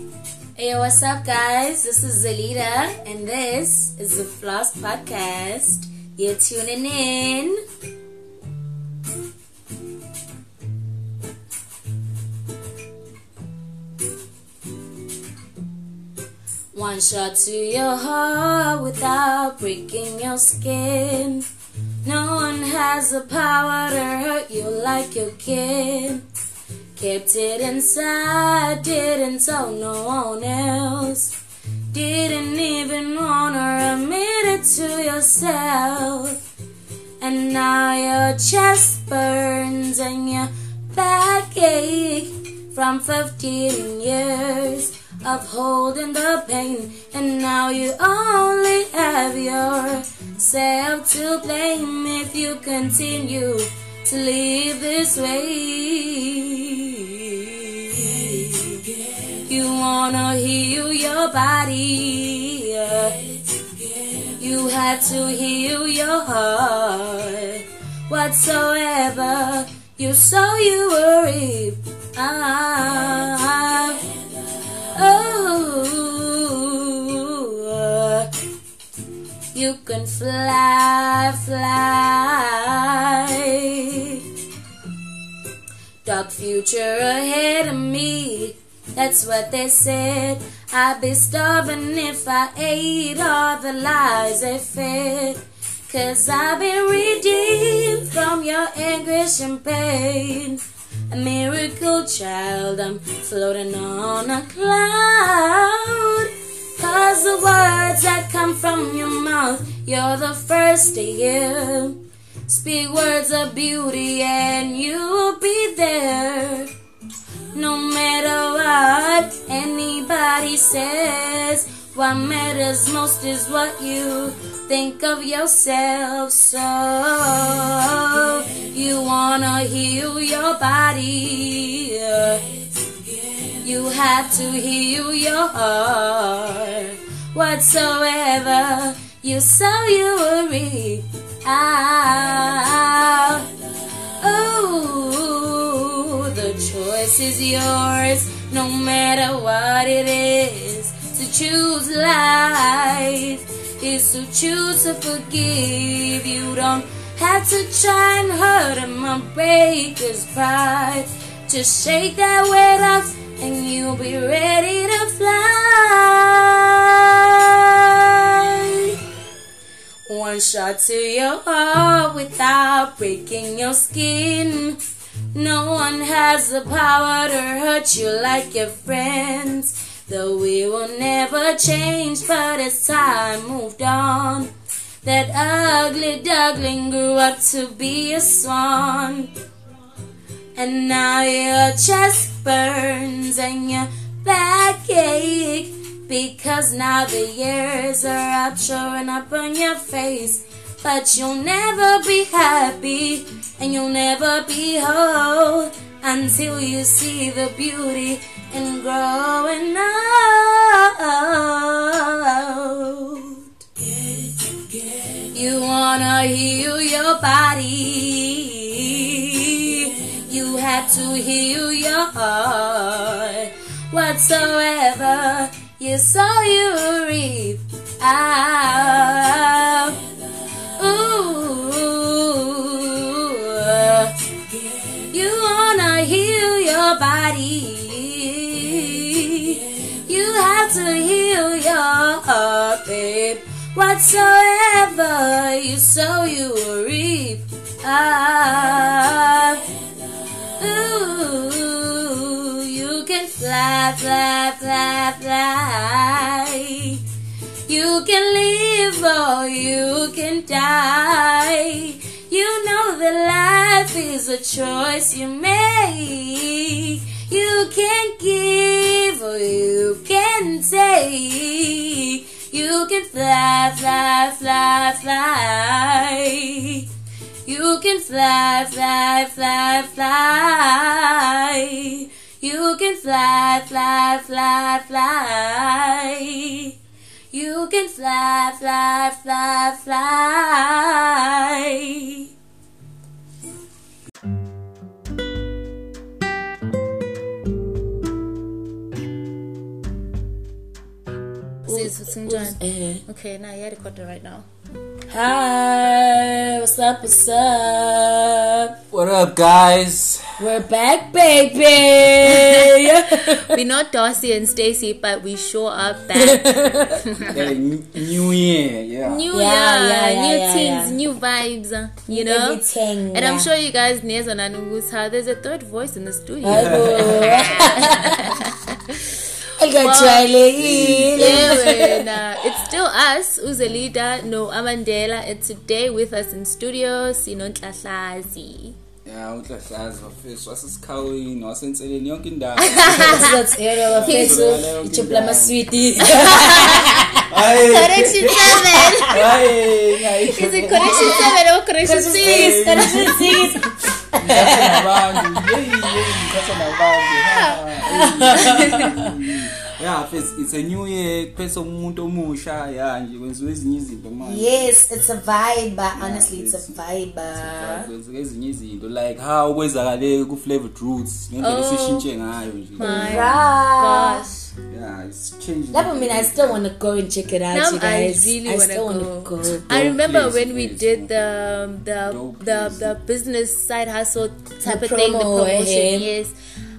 Hey, what's up, guys? This is Zelita, and this is the Floss Podcast. You're tuning in. One shot to your heart without breaking your skin. No one has the power to hurt you like your kid. Kept it inside, didn't tell no one else. Didn't even wanna admit it to yourself. And now your chest burns and your back ache from 15 years of holding the pain. And now you only have yourself to blame if you continue to live this way. Your body. You have to heal your heart. Whatsoever you sow, you will reap. Ah, oh, you can fly, fly. Dark future ahead of me. That's what they said. I'd be starving if I ate all the lies they fed. Cause I've been redeemed from your anguish and pain. A miracle child, I'm floating on a cloud. Cause the words that come from your mouth, you're the first to hear. Speak words of beauty and you'll be there. No matter what anybody says, what matters most is what you think of yourself. So, you wanna heal your body. You have to heal your heart. Whatsoever you sow, you will reap. Ah, oh, the choice is yours, no matter what it is. To choose life is to choose to forgive. You don't have to try and hurt him or break his pride. Just shake that weight off and you'll be ready to fly. One shot to your heart without breaking your skin. No one has the power to hurt you like your friends. Though we will never change, but as time moved on, that ugly duckling grew up to be a swan. And now your chest burns and your back ache because now the years are out showing up on your face. But you'll never be happy and you'll never be whole until you see the beauty in growing old. You wanna heal your body. You have to heal your heart. Whatsoever you sow, you reap. Ah, your body. You have to heal your heart, babe. Whatsoever you sow, you will reap. Ah, ooh, you can fly, fly, fly, fly. You can live or you can die. You know that life is a choice you make. You can give or you can take. You can fly, fly, fly, fly. You can fly, fly, fly, fly. You can fly, fly, fly, fly. You can fly, fly, fly, fly. Sinjani? Eh. Okay, now you're recording right now. Hi, what's up? What's up? What up, guys? We're back, baby. We're not Darcy and Stacy, but we sure are back. N- new year, yeah. New Yeah, year, yeah, yeah, new yeah, things, yeah. new vibes, uh, you know? Everything, And I'm yeah. sure you guys know how there's a third voice in the studio. Ungajwayelekile. Yeah, wena. it's still us, Uzelida, no Amandela, and today with us in studio, Sinonhlahlazi. Yeah, unhlahlaza bafethu wasesikhaweni wasenseleni yonke indawo. Sizothela bafethu ichuphu lamaswiti. Hayi. Correction 7! Hayi. Is it correction 7 or correction 6? Six, correction six. Ngikhatha nabantu. Yeyi, yeyi, ngikhatha nabantu. Ha, hey. Yeah, first it's a new year, kuphethe umuntu omusha, yeah, nje kwenziwa ezinye izinto manje. Yes, it's a vibe. but Honestly, it's a vibe. Kwenzeka ezinye izinto like how kwenzakale ku flavored roots ngendlela esishintshe ngayo nje. Gosh. Yeah, it's changing. That would mean I still want to go and check it out, Now you I guys. really I still want go. to go. I remember place, when we place, did yeah. the um, the the, the business side hustle type The of thing, the promo, promotion. eh? Yes.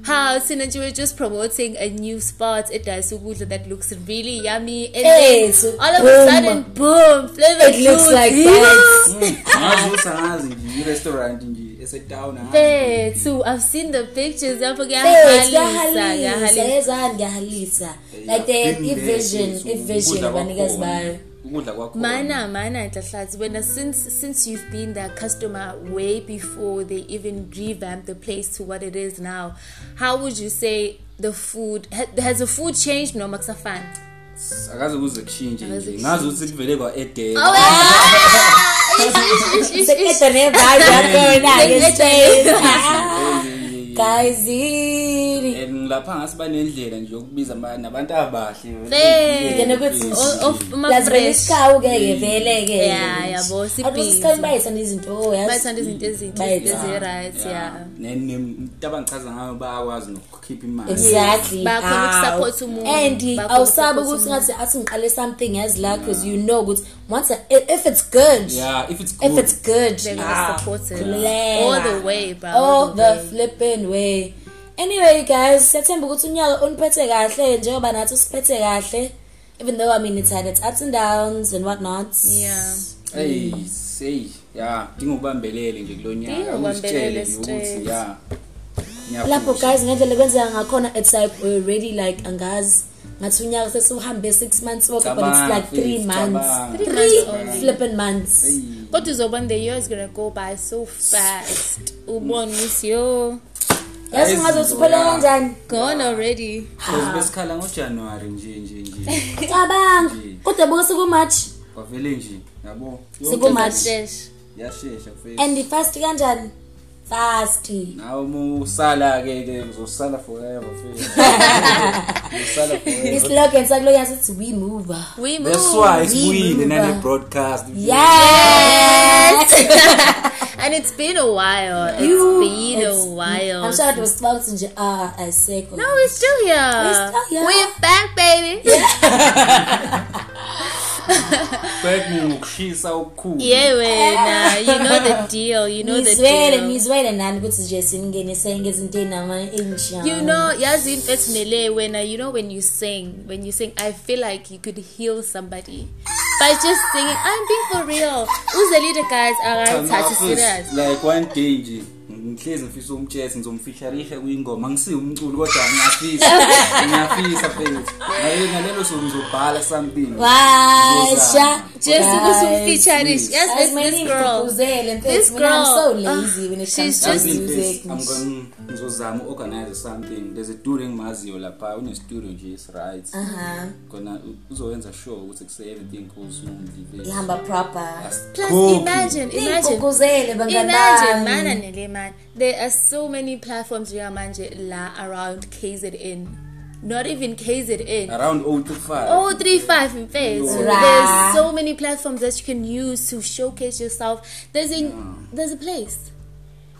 How Synergy were just promoting a new spot at Daisugudla that looks really yummy, and Hey, then so all of boom. a sudden, boom, flavor It looks juice, like yeah. that. angazi nje i-restaurant nje esetown Bethu, I've seen the pictures. I forget Yes, kuyahalisa, kuyahalisa. yezani kuyahalisa. Like they had i-vision, i-vision abanikazi bayo. Ukudla kwakhona Mana, mana, Tlahlazi, when since since you've been their customer way before they even revamped the place to what it is now, how would you say the food ha- has the food changed? No, Maksafan. akaze kuze kushintshe nje ngazi ukuthi kuvele kwa-edela Sekeda ne-vibe yakhona-ke straight. Guys, yini? and ngilapha ngasi banendlela nje yokubiza nabantu abahle Ngene kuthi Of- of Plus vele fresh. isikhawu-ke-ke vele-ke. Yeah, yabo, sibhizi. Abantu bayithanda izinto, oh, yazi. Bathanda izinto ezinhle, Bayithanda. ezi-right, yeah. nento abangichaza ngayo bayakwazi nokukhipha imali exactly Bayakhona Hawu. ukusupport umuntu, and ukusupport ukuthi ngathi athi ngiqale something yazi la because you know ukuthi once I- if it's good yeah if it's good if it's good They're gonna support it all the way, bro. all the flipping way anyway guys siyathemba ukuthi unyaka uniphethe kahle njengoba nathi usiphethe kahle even though i mean it's had its ups and downs and whatnot Yeah. hey say yeah dinga ukubambelele nje kulo nyaka Dinga ukubambelele usitshele nje straight. ukuthi yeah lapho ngiyaphuza. guys ngendlela kwenzeka ngakhona it's like we're already like angazi ngathi unyaka sesiuhambe six months woke but it's Cabanga, like three Faith, months cabanga. Three three months only. flipping months Hey. But uzobona the year is gonna go by so fast. Ubone ukuthi yo yazi ungazothi uphele zona. kanjani? Gone already. Because besikhala ngojanuwari nje nje nje. Cabanga. Kodwa buke sekumatch kwavele nje yabo? Sekumatch. Shesh. yashesha and fast kanjani? Fast nawe uma usala ke ke uzosala forever fesi uzosala forever islogan sakulo yazi sithi we move We move. that's why We sibuyile move. nale broadcast yes and it's been a while. It's You- been it's- a while. i'm sure it was about nje ah asekho no, we're still here. We're still here. We're back, baby. back ngokushisa okukhulu yeah, wena. You know the deal. You know the ngizwele deal. ngizwele nani ukuthi nje singenise ngezinto ey'nama entsha You know, yazi into ethinele wena, you know when you sing, when you sing, I feel like you could heal somebody by just singing. I'm being for real. Who's the leader, guys? Alright, touch serious. like one day nje ngihlezi ngifisa umtshesi ngizomfisharisha kwingoma ngisiwe umculo kodwa ngiyafisa ngiyafisa ngaye ngalelo suku ngizobhala something. Washa. Just because of featurish. Yes, Guys, it's this girl. This mina I'm so girl, lazy when it she's comes to just- music I'm going ngizozama uorganize something there's a studio engimaziyo lapha une studio nje is right Aha. kona uzowenza sure ukuthi kuse everything goes smoothly ihamba proper Plus, imagine, imagine. Igqugquzele bangani Imagine, mana nele man. There are so many platforms manje la around KZN. Not even KZN. around 0 to 5 Oh, three five in face. Right. There's so many platforms that you can use to showcase yourself. There's a there's a place.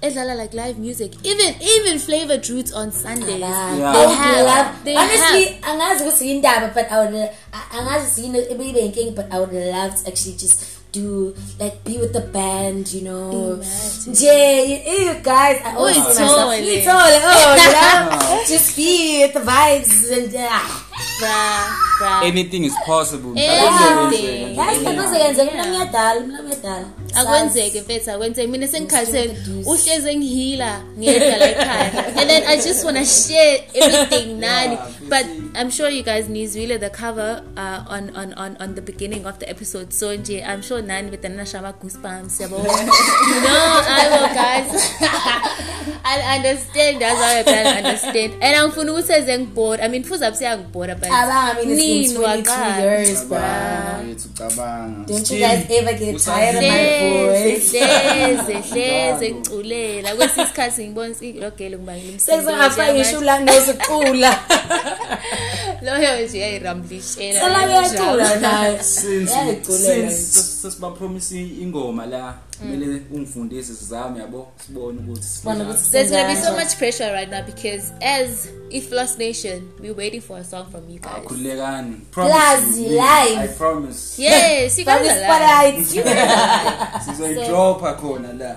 edlala like live music even even flavored roots on sundays. Yeah. I they would have love- they honestly have angazi ukuthi yindaba but I would I- angazi yini ibe inkinga but I would love to actually just do like be with the band you know. Nje you, guys I always Oh, myself totally. Ngithole, oh you know? Just be with the vibes and uh, bruh bruh. Anything is possible. Kwenzeka mina ngiyadala mina ngiyadala akwenzeke mfethu akwenzeke mina sengikhathele uhleze ngihila ngiyedwa la ekhaya. And then i just want to share everything nani? Yeah, but i'm sure you guys nizwile the cover uh, on, on, on, on the beginning of the episode so nje i'm sure nani betanasha ama-goosebumps yabo? No i will guys. I understand that's why i can understand. And angifuna ukuthi eze ngibhora i mean futhi abusiyangibhora but nini it's been 22 waqala years bro Cabanga, yethu cabanga. Don't you guys ever get tired of my voice? hleze hleze ngiculela kwesinye isikhathi ngibona ilogele ngibangela sengizongafaka ngisho ulanozicula loyo nje yayiramblishela sala uyacula naye since sesibapromise ingoma la kumele ungifundise sizame yabo sibone ukuthi Sibone sibona. ukuthi- There's gonna be so much pressure right now because as Iflos Nation, we're waiting for a song from you guys. akhululekani Plazi you, live. i promise Yes, you guys are live. spotlight. sizoyidropha khona la.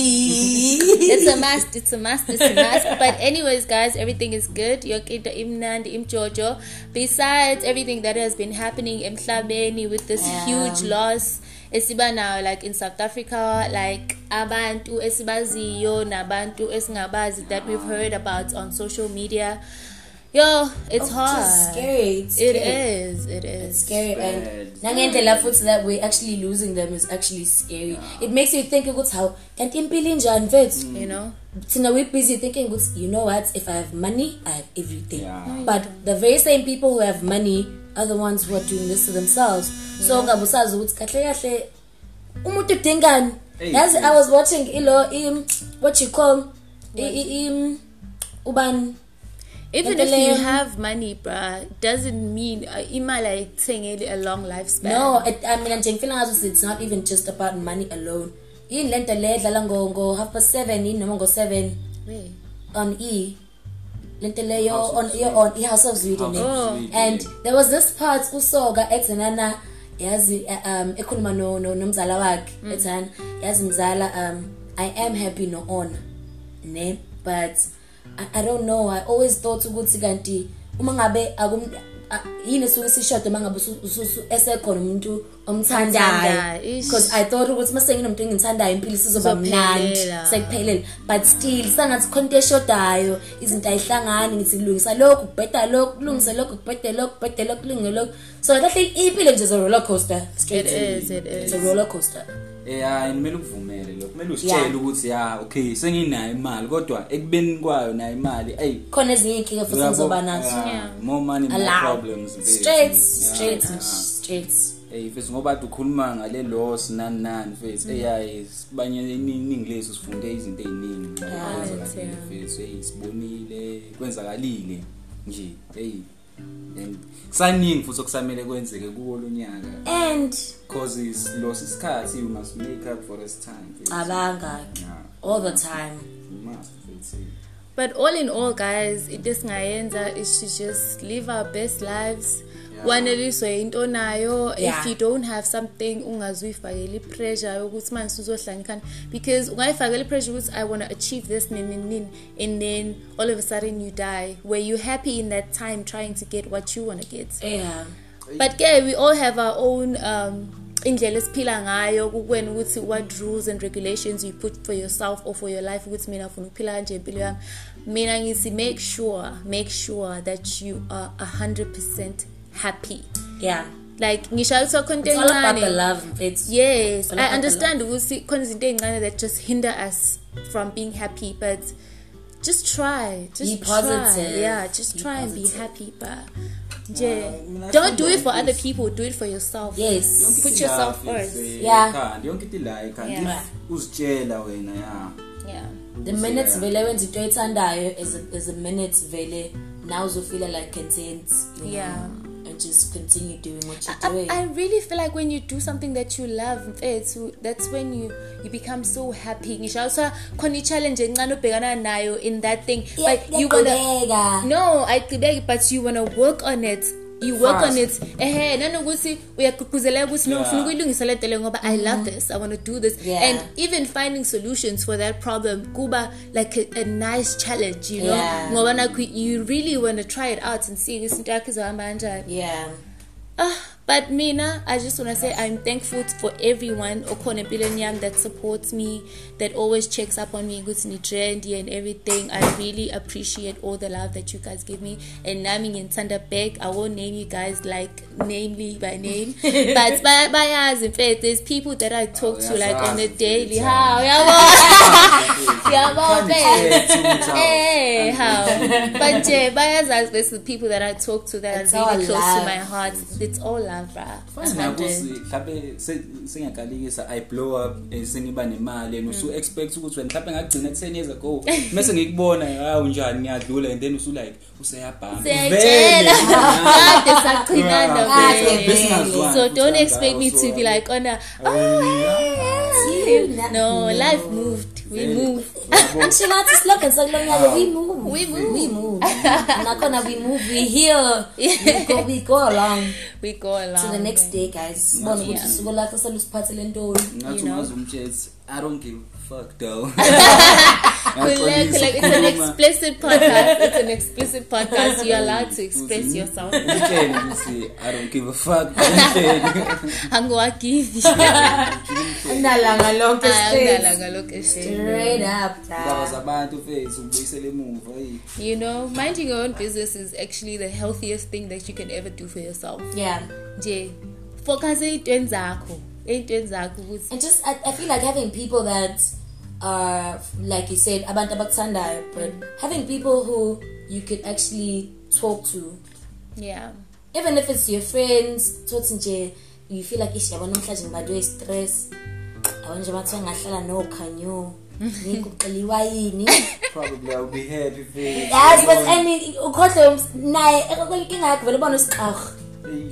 It's a must, it's a must, it's a must. But anyways, guys, everything is good. Yoke into imnandi, imjojo. Besides everything that has been happening in Mhlabeni with this Yeah. huge loss. Esiba now like in South Africa, like abantu esibaziyo nabantu esingabazi that we've heard about on social media. Yo, it's Oh, hard. It's scary. It's It scary. is, it is. scary Bad. and nangendlela futhi that we're actually losing them is actually scary it makes you think ukuthi how kanti impilo injani mfethu You know? thina we're busy thinking ukuthi you know what if i have money i have everything Yeah. but the very same people who have money are the ones who are doing this to themselves so ngabe usazi ukuthi kahle kahle umuntu udingani yazi i was watching ilo im what you call im ubani Even if you have money, bruh, doesn't mean uh, imali ayikuthengeli a long lifespan. No, it, I mean nje ngifila ngathi it's not even just about money alone. Yini lento le edlala ngo ngo half past 7 yini noma ngo 7 Wait. on E. Lento leyo House of on Zwide. yo on E House of Zweden. House eh? of Zwide, And yeah. there was this part usoga exenana yazi uh, um ekhuluma no no- nomzala wakhe ethana yazi mzala um I am happy no on ne but I, I don't know I always thought ukuthi kanti uma ngabe akum a- yini esuke sishode mangabe usu- usu- esekhona umuntu omthandayo Omthandayo, ish. because i thought ukuthi mase nginomuntu engimthandayo impilo sizoba mnandi Izophelela. sekuphelele but still sangathi khona into eshodayo izinto ayihlangani ngithi kulungisa lokhu kubheda lokhu kulungise lokhu kubhede lokhu kubhede lokhu kulunge lokhu so kahle impilo nje is a roller coaster straight It is, it it's is. a roller coaster Eh hayi kumele ukuvumele lokho. Kumele usitshele ukuthi ya okay senginayo imali kodwa ekubeni kwayo nayo imali ey khona ezinye inkinga futhi ngizoba nazo. More money more problems straight straight straight. Hey mfethu ngoba ade ukhuluma ngale loss nani nani mfethu eyayi sibanye iningi leso sifunde izinto eziningi mfethu hey sibonile kwenzakalile nje hey saningi futhi okusamele kwenzeke kuwo lonyaka and cause is loss isikhathi you must make up for this time. Mfethu. abanga. Yeah. All the time. You must But all in all, guys, into esingayenza is to just live our best lives. Waneliswe into nayo. If you don't have something ungazuyifakela i-pressure yokuthi manje uzohlala ikhanda because ungayifakela i-pressure ukuthi i want to achieve this nini nini and then all of a sudden you die. Were you happy in that time trying to get what you want to get? Yeah. But ke we all have our own um indlela esiphila ngayo. Kukwena ukuthi what rules and regulations you put for yourself or for your life ukuthi mina ufuna ukuphila kanje impilo yami. Mina ngithi make sure make sure that you are 100% happy yeah like ngisho kuthiwa khona into it's all about the encane love it's yes i understand ukuthi khona izinto ey'ncane that just hinder us from being happy but just try just Be try. positive. yeah just Be try and be positive. happy but nje mina don't do it for other people do it for yourself yes Put yourself first. mfethu, Yeah. ekhanda, yonke into la Yeah. If uzitshela wena ya yeah the minutes vele wenza into oyithandayo is a, is a minute vele now uzofila like content know, Yeah. And just continue doing what you're I, doing. I really feel like when you do something that you love mfethu that's when you you become so happy. Ngisho awusa khona i-challenge encane obhekana nayo in that thing. Yeah, but you wanna no ayigqibeki but you wanna work on it. You work Fast. on it ehe nanokuthi uyagqugquzeleka ukuthi no ngifuna ukuyilungisa le nto le ngoba i love this i want to do this Yeah. and even finding solutions for that problem kuba like a, a nice challenge you know Yeah. ngoba nakho you really want to try it out and see ukuthi into yakho izohamba kanjani Yeah. Ah, but Mina, I just want to say I'm thankful for everyone okhona empilweni yami that supports me, that always checks up on me, ukuthi ni trendy and everything. I really appreciate all the love that you guys give me. And nami ngithanda back. I won't name you guys like namely by name, but by bayazi in fact there's people that I talk to like on a daily. How? Yabo. Yabo. Hey, how? But nje bayazazi there's the people that I talk to that are really all close to love. my heart. It's all love, bruh. Fine ngakuthi mhlawumbe se- sengiyaqalekisa i blow up eh, sengiba nemali and usu expect ukuthi wena mhlawumbe ngagcina 10 years ago mase ngikubona hawu njani ngiyadlula and then usu like useyabhanga Siyatshela. Kade saqinana Kade vele. Besingazwani So futhi don't kangaka, expect me so, to be like on a You, no, no. life moved. We Vele. move. Yabo. Actually, nathi slogan sakulo nyaka we move. We move. We move. Nakhona we move. We heal. We go, we go along We go along. to the next day, guys. Sibone ukuthi Yeah. usuku lakho selusiphathele ntoni. ngathi You know? ungazumtshela i don't give a fuck though Like, like, it's an explicit podcast. It's an explicit podcast. You're allowed to express yourself. umtshele ukuthi i don't give a fuck umtshele Angiwagive. Nalanga lonke straight. Angidalanga lokho Straight up. indaba da. zabantu fethu ubuyisele emuva hey You know, minding your own business is actually the healthiest thing that you can ever do for yourself. Yeah. Nje, focus ey'ntweni zakho. Ey'ntweni zakho ukuthi And just, I, I feel like having people that are, like you said, abantu abakuthandayo, but having people who you could actually talk to. yeah. Even if it's your friends, thothi nje, you feel like, ish, yabona namhlanje ngibadwe stress. Yabona nje bathiwa ngahlala nokhanyo. Ngikuxeliwa yini? probably i'll be happy fethu Yes, but any ukhohle naye inkinga yakhe vele ubona isiqarhu.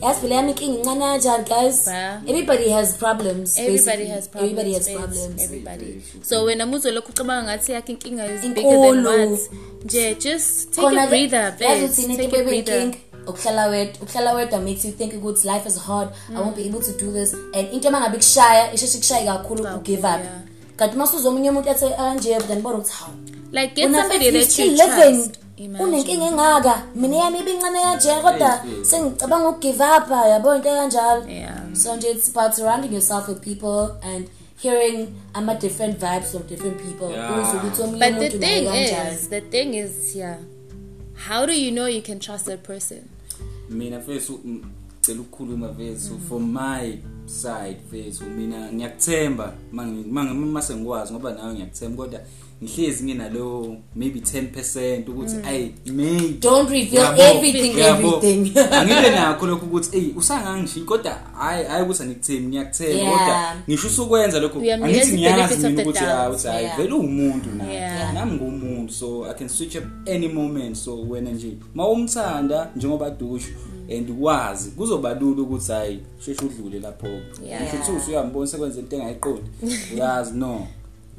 Yazi vele yami inkinga incane kanjani guys. Ba. Everybody has problems. Everybody basically. has problems. Everybody has babes. problems. Everybody. So wena muzo lokhu ucabanga ngathi yakho inkinga is bigger than Inkulu. what? Nje just take khona a breather, yazi babes. uthini Take into a breather. ebeyinkinga ukuhlala wedwa ukuhlala wedwa makes you think ukuthi life is hard i won't be able to do this and into mangabe kushaya isheshe kushaye kakhulu Kakhulu, ugive up yeah. kanti masuza omunye umuntu athi kanje then bona ukuthi hawu Like get Wena somebody mfethu, you that still you living trust. Imagine. Unenkinga engaka. Mina yami ibincane kanje kodwa sengicabanga ukugive up yabo into kanjalo so nje it's about surrounding yourself with people and hearing ama different vibes from different people. Ukuthi omunye But the umuntu thing is, the thing is, yeah. How do you know you can trust that person? mina fethu ngicela ukukhuluma fethu from my side fethu mina ngiyakuthemba mase ngikwazi ngoba nawe ngiyakuthemba kodwa ngihlezi nginalo maybe 10% ukuthi ay maybe don't reveal Yabo, everything yabo. everything angibe nakho lokho ukuthi ey usangangishiyi kodwa hayi hayi ukuthi angikuthembi ngiyakuthemba Yeah. kodwa ngisho usukwenza lokho Uyamnikeza angithi i-benefit ngiyazi of mina the ukuthi doubt. hayi ukuthi hayi Yeah. vele uwumuntu nami Yeah. nami ngumuntu so i can switch up any moment so wena nje mawumthanda njengoba dusho and ukwazi kuzoba lula ukuthi hayi sheshe udlule lapho Yeah. ngisho uthi usuyambona sekwenza into engayiqondi uyazi no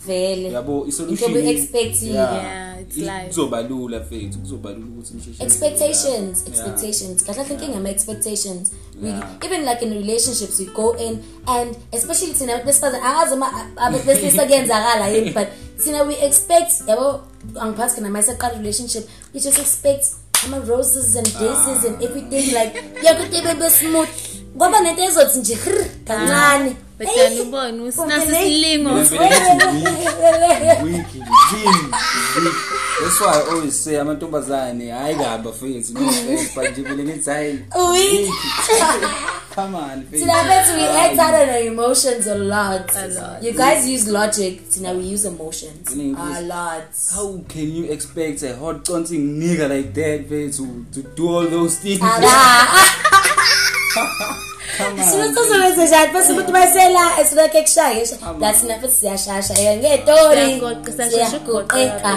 vele yabo isolution Into we-expect-ile. Yeah, it's i- life. kuzoba lula fethu kuzoba lula ukuthi ngisheshe expectations Yeah. expectations kahle kahle inkinga ama expectations we Yeah. even like in relationships we go in and especially thina besifazane angazi uma abesilisa kuyenzakala yini but thina we expect yabo angiphathi kana mase qala relationship we just expect ama roses and daisies and everything like yakuthi bebe smooth ngoba nento ezothi nje "Hrr, kancane But then ubone usinaso ngithi weak, weak. That's why I always say amantombazane hayi kaba fethu no but nje vele ngithi hayi Weak. come on fethu Tina bet we act out on our emotions a lot. A lot. You guys use logic. Tina, we use emotions you a lot. How can you expect a hot dancing nigga like that fethu to to do all those things come on sinosizolwenze njani bese ukuthi basela esilokhu ekushaya that's never siyashasha ye ngetori Siyagoqa, siyasheshe ukugoqeka.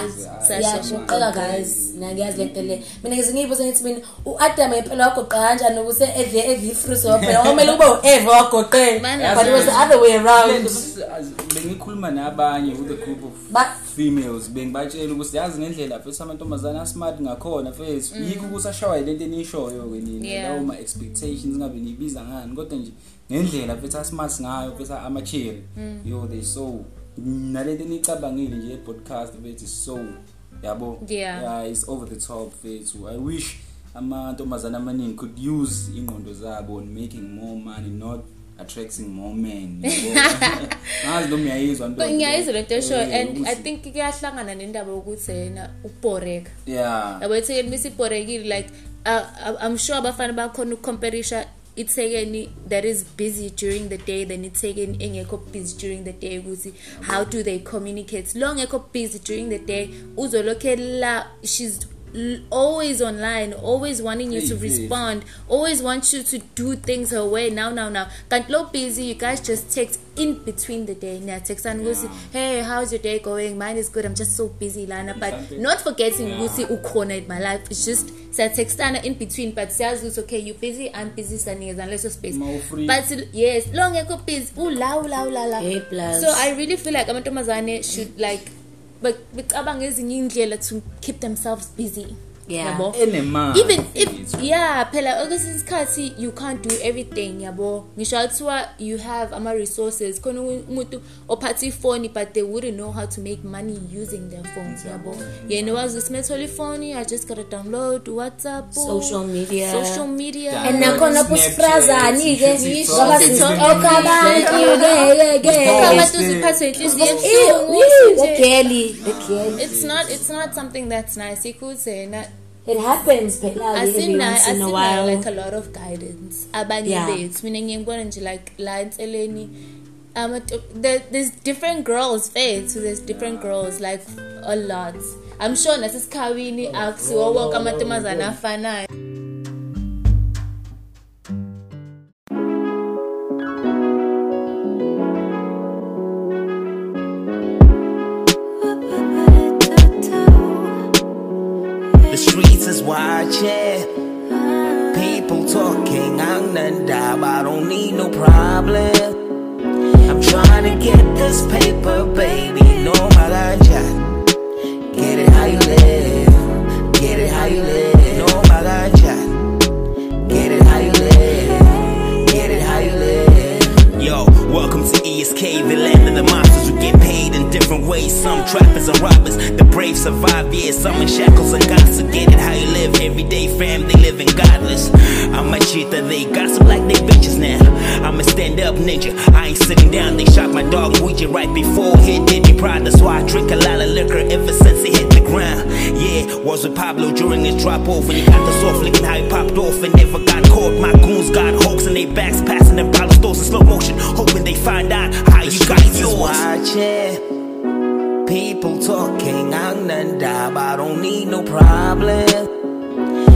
siyagoqeka Siyasheshe siyagoqeka guys mina ngiyazi lento le mina ngize ngiyibuze ngithi mina u-adam ngempela wagoqa kanjani ukuze edle edle ifruit waphela kwamele kube u-eva wagoqela Bana- but it was the other way around. Lento futhi, az- bengikhuluma nabanye with a group of Ba- females bengibatshela ukuthi yazi ngendlela fethu amantombazane asmart ngakhona fethu yikho kusashawa lento eniyishoyo-ke nina Yeah. lawo ma-expectations ngabe niyibiza ngani. Kodwa nje ngendlela fethu asmart ngayo fethu amachiri yo they so nalento eniyicabangile nje e-podcast fethu is so. Yabo? Yeah. yeah it's over the top fethu. I wish amantombazane amaningi could use ingqondo zabo on making more money not attracting more men. Yabo. ngazi noma uyayizwa nto but ngiyayizwa lento eshoyo Eh, and i ukuthi- think kuyahlangana nendaba yokuthi yena ukubhoreka yeah. Yabo ethekeni misibhorekile like uh, uh, i'm sure abafana bakhona ukucomperisha ithekeni that is busy during the day then ithekeni engekho busy during the day ukuthi how do they communicate? Lo ngekho busy during the day uzolokhela she's l- always online always wanting you to Hey, hey. respond always wants you to do things her way. Now now now. Kanti lo busy you guys just text in between the day. Niyatextana ukuthi hey how's your day going? Mine is good. I'm just so busy lana. But Something. not forgetting Yeah. ukuthi ukhona in my life. It's just siyatextana in between but siyazi ukuthi okay you busy? I'm busy sanikezana leso space. But yes lo ngekho busy ula ula ula la Hey, so i really feel like amantombazane should like but becabanga ezinye indlela to keep themselves busy. Yeah. yabo? Enemali even if yeah phela kwesinye isikhathi you can't do everything yabo? Ngisho kuthiwa you have ama-resources. Khona umuntu ophatha ifoni but they wouldn't know how to make money using their phones yabo? Yena wazi ukuthi methole ifoni i just gotta download whatsapp Social media. social media. And nakhona kusifrazani-ke Snapchat, ngoba TikTok, sizoka abantu ke abantu Yes. ziphathe inhliziyo ebuhlungu. it's not it's not something that's nice. Ikuthi yena It happens phela every asinayo once in a asinayo while. like a lot of guidance abanye Yeah. bethu mina ngiye ngibona nje like la enseleni um there, there's different girls fethu there's different girls like a lot i'm sure nasesikhawini akusiwo wonke amantombazane afanayo The streets is watching. People talking, I'm none dab. I don't need no problem. I'm trying to get this paper, baby. No malaja. Get it how you live. Get it how you live. ESK, the land of the monsters who get paid in different ways. Some trappers and robbers, the brave survive, yeah. Some in shackles and gossip. Get it how you live. Everyday fam, they living godless. I'm a cheater, they gossip like they bitches now. I'm a stand up ninja, I ain't sitting down. They shot my dog Ouija right before he did me Prada. So I drink a lot of liquor ever since he hit the ground. Yeah, was with Pablo during his drop off. And he got the soft looking how he popped off and never got caught. My goons got hawks in their backs, passing stores in slow motion, hoping they find out how you got yours. Watching. People talking, I'm none dab, I don't need no problem.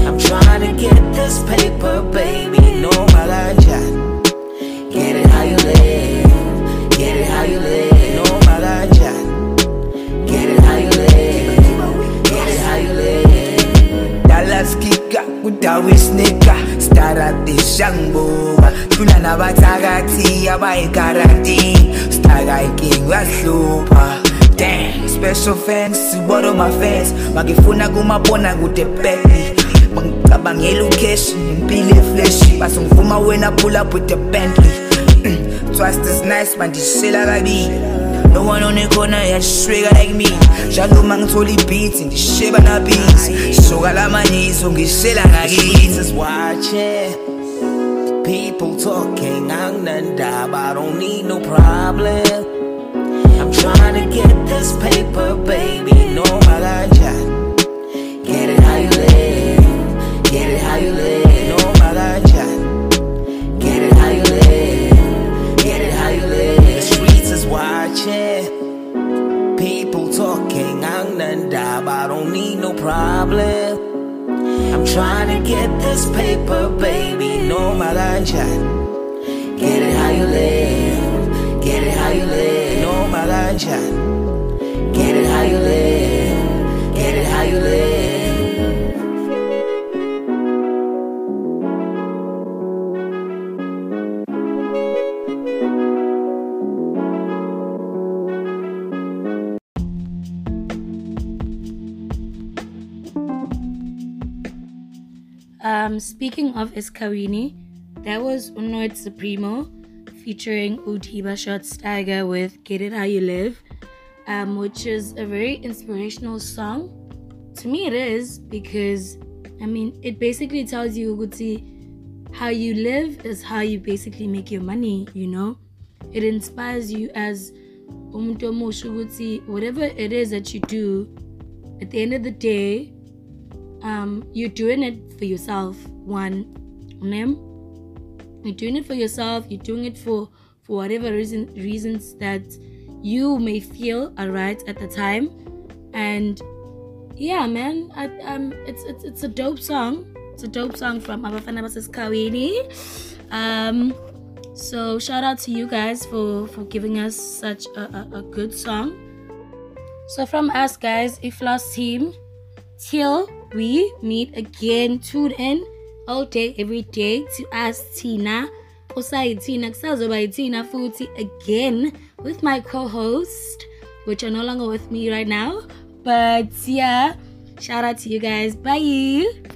I'm trying to get this paper, baby, no malaja. Get it how you live, get it how you live, Dallas kika kudawis nika starate shangboba thula nabathakathi abayikarati stakayiking wahlupha Damn, special fans, sibodo my fans. Magifuna kumabona kude baby Bangicabangela ucash, impilo efleshi Basongivuma wena pull up with the Bentley. Mm, Twice as nice, mandishela kabili. One on corner yashweka like me Njalo uma ngithola i-beat ngisheba na beats Soka lamaniso ngishela ngakithi watching. People talking, dab, I don't need no problem. I'm trying to get this paper, baby, no malaja. Get it how you live, get it how you live, watching. People talking, I'm none dab, I don't need no problem. I'm trying to get this paper, baby, no malaja. Get it how you live, get it how you live, no malaja. Speaking of Eskawini, that was Unoid Supremo featuring Utiba Shots Tiger with Get It How You Live, um, which is a very inspirational song. To me, it is because I mean, it basically tells you Uguti, how you live is how you basically make your money, you know? It inspires you as whatever it is that you do, at the end of the day, um, you're doing it for yourself. One, name. You're doing it for yourself. You're doing it for for whatever reason reasons that you may feel are right at the time, and yeah, man, I, um, it's it's it's a dope song. It's a dope song from Abafana Basis Kawini. Um, so shout out to you guys for for giving us such a, a, a good song. So from us guys, Iflas team, till we meet again, tune in all day, every day to ask Tina. Usayitina kusazoba yiTina futhi again with my co-host, which are no longer with me right now. But yeah, shout out to you guys. Bye.